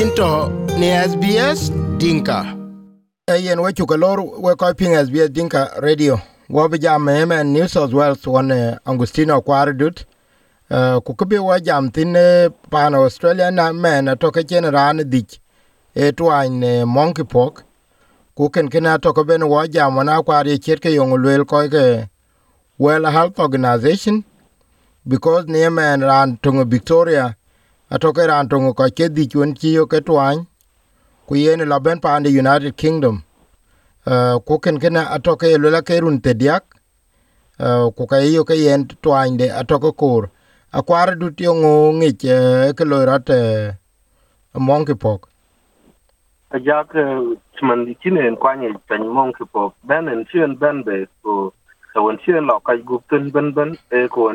into ni SBS Dinka. yen we chuka lor we ping SBS Dinka radio. Wo bi jam me New South Wales one uh, Angustino Kwaradut uh, ku kubi wa jam tin pan Australia na me na to ke chen ran dik e twain uh, monkeypox. Ku ken kena to ko ben wa jam na kwari chet ke yong lwel ko ke World Health Organization. Because ne men ran tungo Victoria atoke ran tongo ko ke di chun chi yo ke twan ku yen la ben pa the United Kingdom. Uh, ku ken ken atoke lo la ke run te diak uh, ku ka yo ke yen twan de atoke kor. Akwar du ti ngo ngi che ke lo rat monkey monkeypox. Ajak chman di kine en kwanye tan mong ke po ben en chen ben be ko en chen lo ka gup ten ben ben e ko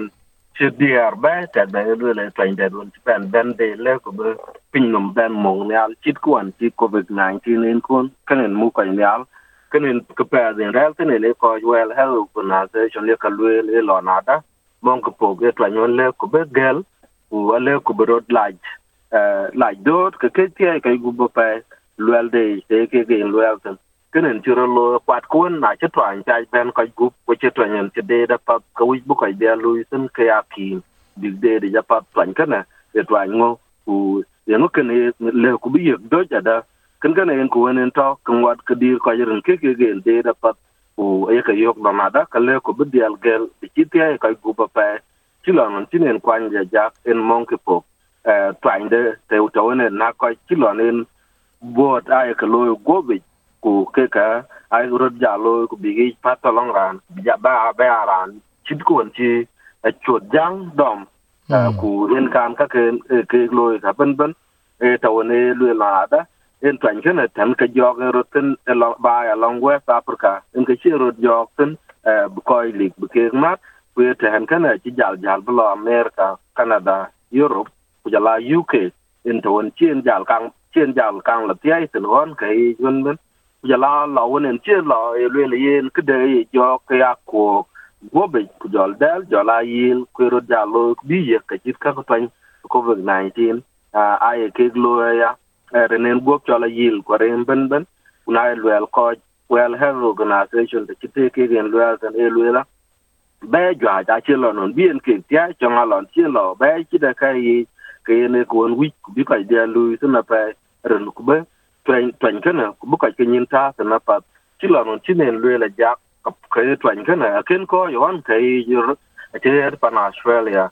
en che diar ba ta be lu le tan de don ben ben de le ko be pin nom ben mong ne al chit kwan ti covid 19 en kun kan en mu ka ne al kan en ke pa den rel ten le ko well health organization le ka lu le lo na da mong ke po ge tan nyon le ko be gel u le ko be rod laj laj dot ke ke ti ka bo pa luel de te ke ke luel ten kenen chiro lo kwat kun na che twan cha ben ko gup ko che twan che de da pa ko wi bu ko de lu sen ke ya ki de de pa twan kana de twan ngo ku ye no ken le ku bi ye do ja da ken kana en ku en to kan wat ke dir ko yen ke ke ge de da pa ku ye ka yok no na da ka le ku bi de al gel de chi te ka gup pa chi lo non tin en kwan ja ja en mon ke po twan de te to ne na ko chi lo nen bot ay ka loy gobe ku ke ka ay rod ja loy ku bigi pata long ran ja ba ba ran chit ko chi a chot jang dom ku en kan ka ke ke loy ka ben ben e ta woni loy la da en twan ke na tan ka jog roten ba ya long west africa en ka chi rod jog ten bu koy lik bu ke mat ku te han kana chi jal jal blo america canada europe ku jala uk en ta won chi en jal kang chen jal kang la tiai tin hon kai yun ben ya la la won en chen la e le le cho ke de jo ke ya ko go be ku jol dal jo la yil ku ro ja lo bi ye ka jit ka ko tan covid 19 a ai ke glo ya renen go cho la yil ko ren ben ben una wel ko well health organization de kite ke gen wel tan e la be jo ja che lo non bien ke tia jo ngalon chen lo be chi da kai ke ne ko won wi bi ka dia lu su na pa ren ku be twen tuyển kana này bu ka ke nyin ta ta na pa chỉ là non chỉ nên lu la ja ka ke twen kana ken ko yo an ke yur te pa australia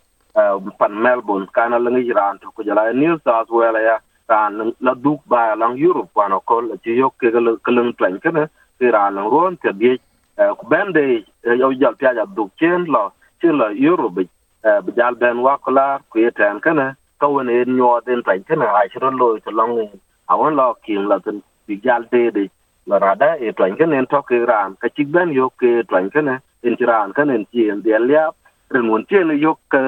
pan melbourne kana là người ran to ku jala new south wales ya ran la duk ba lang europe wa no ko ti yo ke ke leng twen kana ke ran ron te bi ku bên đây yo jal pya ja duk chen lo chỉ là europe bi jal ben wa kala ku cái kana ka này en nyo den cái kana ai chro lo to long ni lo kin la tin bi gal de de. La rada e twan ken en to ke ran ka chik ben yo ke twan ken en ran ken en chi en de lia ren won chi ne yo ka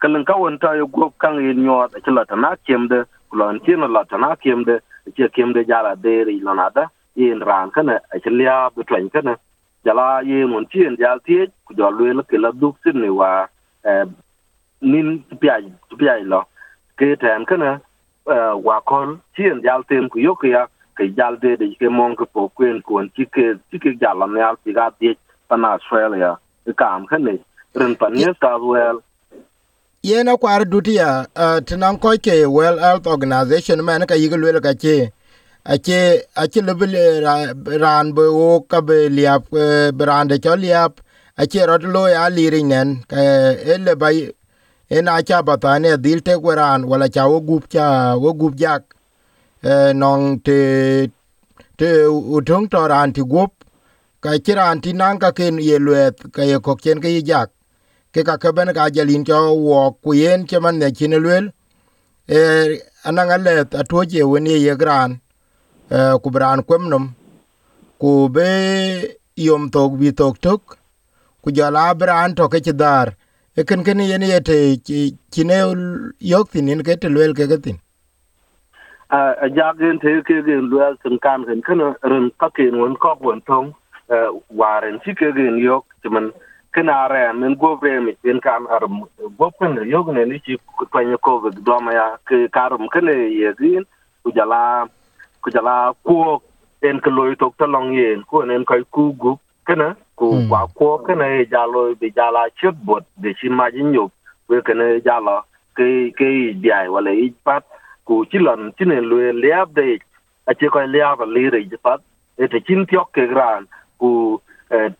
kan ka won ta yo go kan en yo ta la ta na kem de. Lon chi na la ta na kem de. Chi kem de jala de ri la na da. En ran ken a chi lia bu e twan ken jala ye mon chi en jal tie. Ku jo le ke la duk sin ni wa eh, nin pi pi lo. Ke tan kana wa kol chien jal tem ku yo ya ke jal de de ke mon ko po kwen kon ti ke ti ke jal am ya ti ga de pan australia. E kam khane ren pan ne ta well yen kwar dutia tinan ko ke well health organization man ka yigel wel ka che. Ache ache lebil ran bo o ka be liap brande cho liap. Ache rot lo ya liringen ka ele bay ena cha batane dil te kweran wala cha wo gup cha wo gup jak. Eh, nong te te utong to ran ti gup. Ka chiran ti nang ka ken ye luet ka ye kok chen ka ye jak. Ke ka ka ben ka jalin cho wo ku yen che man ne chin lwel e ananga anang alet atoje wen ye gran. Eh, ku bran kwemnom ku be yom tok bi tok tok ku jala bran to ke chidar E ken ken yen ye yete chine yok tinin ke te lel ke gatin a jagen te ke gen lel tin kan ken ken ren ka ken won ko won tong e, waren ti ke gen yok timan ken are men go bre mi ken kan ar go ken yok ne ni ci ko ko ko do ma ya, ke karum ken ye gin ku jala ku jala ku en ke loy tok ta long yen ku en kai ku gu kana ku kwa ko kana e jalo be jala chut bot de shi ma jin yo we kana jala ke ke diai wala i pat ku chilon chinen loy liab de a che ko liab li re pat e te chin tiok ke gran ku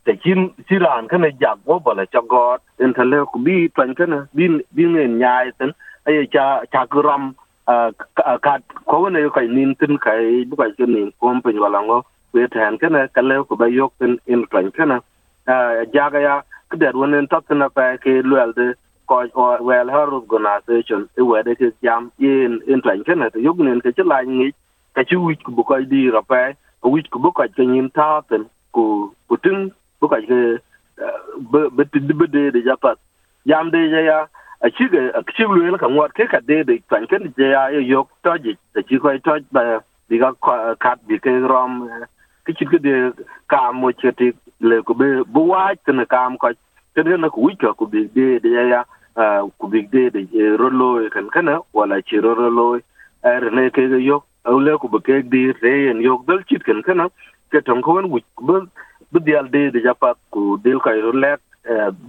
te chin chiran kana jak go bala cha god en tale ku bi twan kana bin bin en nyai ten ay cha cha gram ka ko ne ko nin tin kai bu ka chen nin kom pe wala ngo we tan kana kale ko ba yok tin in twan kana jaga ya kder wonen tok na pa ke luel de ko well her organization e we de ke jam in in twan kana to yog nen ke chla ni ka chu wi ku ko di ra pa wi ku ko ke nin ta tin ku ku tin bu ka ke be be de de japat jam de ya a chi ga a chi lu ka ngot ke ka de de tan ken je ya yok to ji da chi ko to ba diga kat bi ke rom ki ci ke de ka mo che ti le ko be bu wa te na kam ko te de na ku wi ka ku bi de de ya ku bi de de ro lo kan kana wala ci ro ro lo er ne ke yo au le ku be ke di re en yo dal ci kan kana ke ton ko wi bu bu dial de de ja pa ku dil ka ro le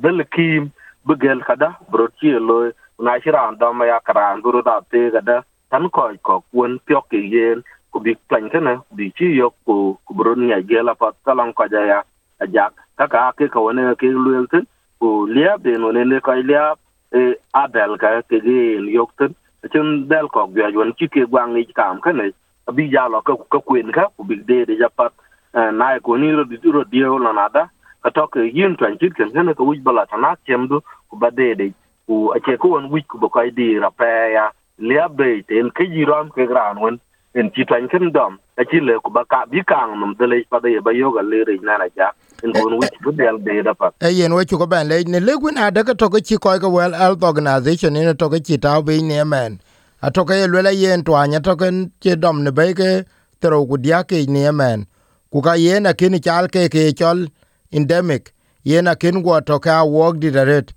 dal kim bugel kada brochi lo na shiran da ma ya karan buru da te kada, tan ko ko won pyok ke yen ku bi plan kana bi chi yo ku ku buru ni ya la pat kalang ko ja ya ajak ka ka ke ka ne ke luelten ku lia be no ne ka lia e abel ka ke ge yokten chen del ko gya yon chi ke gwang ni kam kana bi ja lo ka ka kwen ka, ku bi de de ja pat e, na ko ni ro di ro di o la nada ka to ke yin twan chit ken kana ka wij bala tana chemdu ku ba de de. Ku ache ko won wij ku ba ka di ra pa ya. Lia be ten ke jiram ke gran won en chi twan ken dom a le ku ba bi kang num de le pa de ba yoga le re na na ja. En kon wij bu del de da pa. e yen we ko ben le ne le gwin ada ka to chi ko ga well health organization ne to ke chi ta be ne men. A to ke le le yen to anya to ken che dom ne be ke tro ku dia ke ne men. Ku ka yen a kin chal ke ke chol endemic. Yen a kin go to ka wok di daret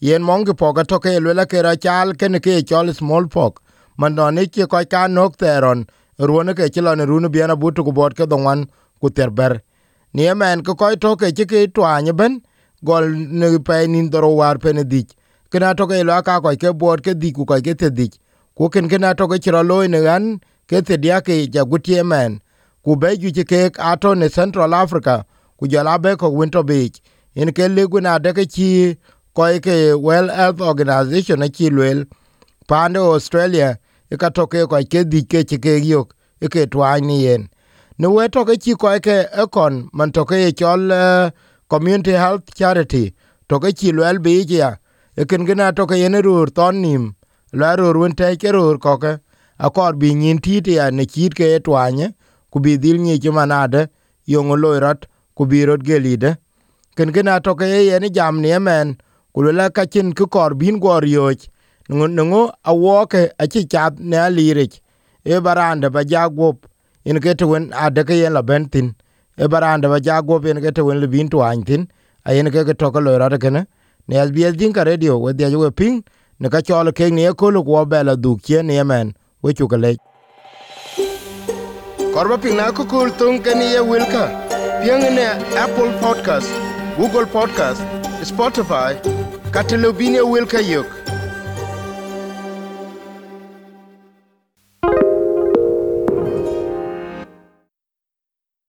yen mong po ga to le ke ra chal ken ke chol small pok man no ne ko ka nok teron ruone ke chilo ne runu biana butu ku bot ke donwan ku terber ni emen ko ko to ke ke twanye ben, gol ne pe nin doro war pe ne dik kena to ke lo ka ko ke bot ke dik ku ko ke te dik ku ken kena to ke chiro lo ne gan ke te dia ke ja gutie men. Ku be ju ke ato ne central africa, ku jala be ko winter beach. In ke le guna de ke chi ko ke well health organization chi lwel. Pande australia e ka toke ko ke di ke ke yok e ke twa ni yen. Ne we to ke chi ko ke kon man to ke chol eh, community health charity to ke chi lwel bi ya. E ken gena to ke yen rur ton nim la rur won te ke rur ko ke a akor bi nin ti ti ya ne chit ke twa twanye ku bi dil ni chi manade yongo loirat ku bi rot gelide ken gena to ke yen jam ni men ku la ka chin ku kor bin gor yoch nungu awoke achi chat ne alirich e baranda ba jagop in ke to wen adeke yen la bentin e baranda ba jagop in ke to wen libin to antin a yen ke to ko lora kene ne. SBS dinka radio, we dia we ping. Ne ka chol ke ne ko lu ko bela du ke ne men we chu kale korba ping na ko kul tung ke ni ye wilka piang ne apple podcast, google podcast, spotify katelobine wilka yok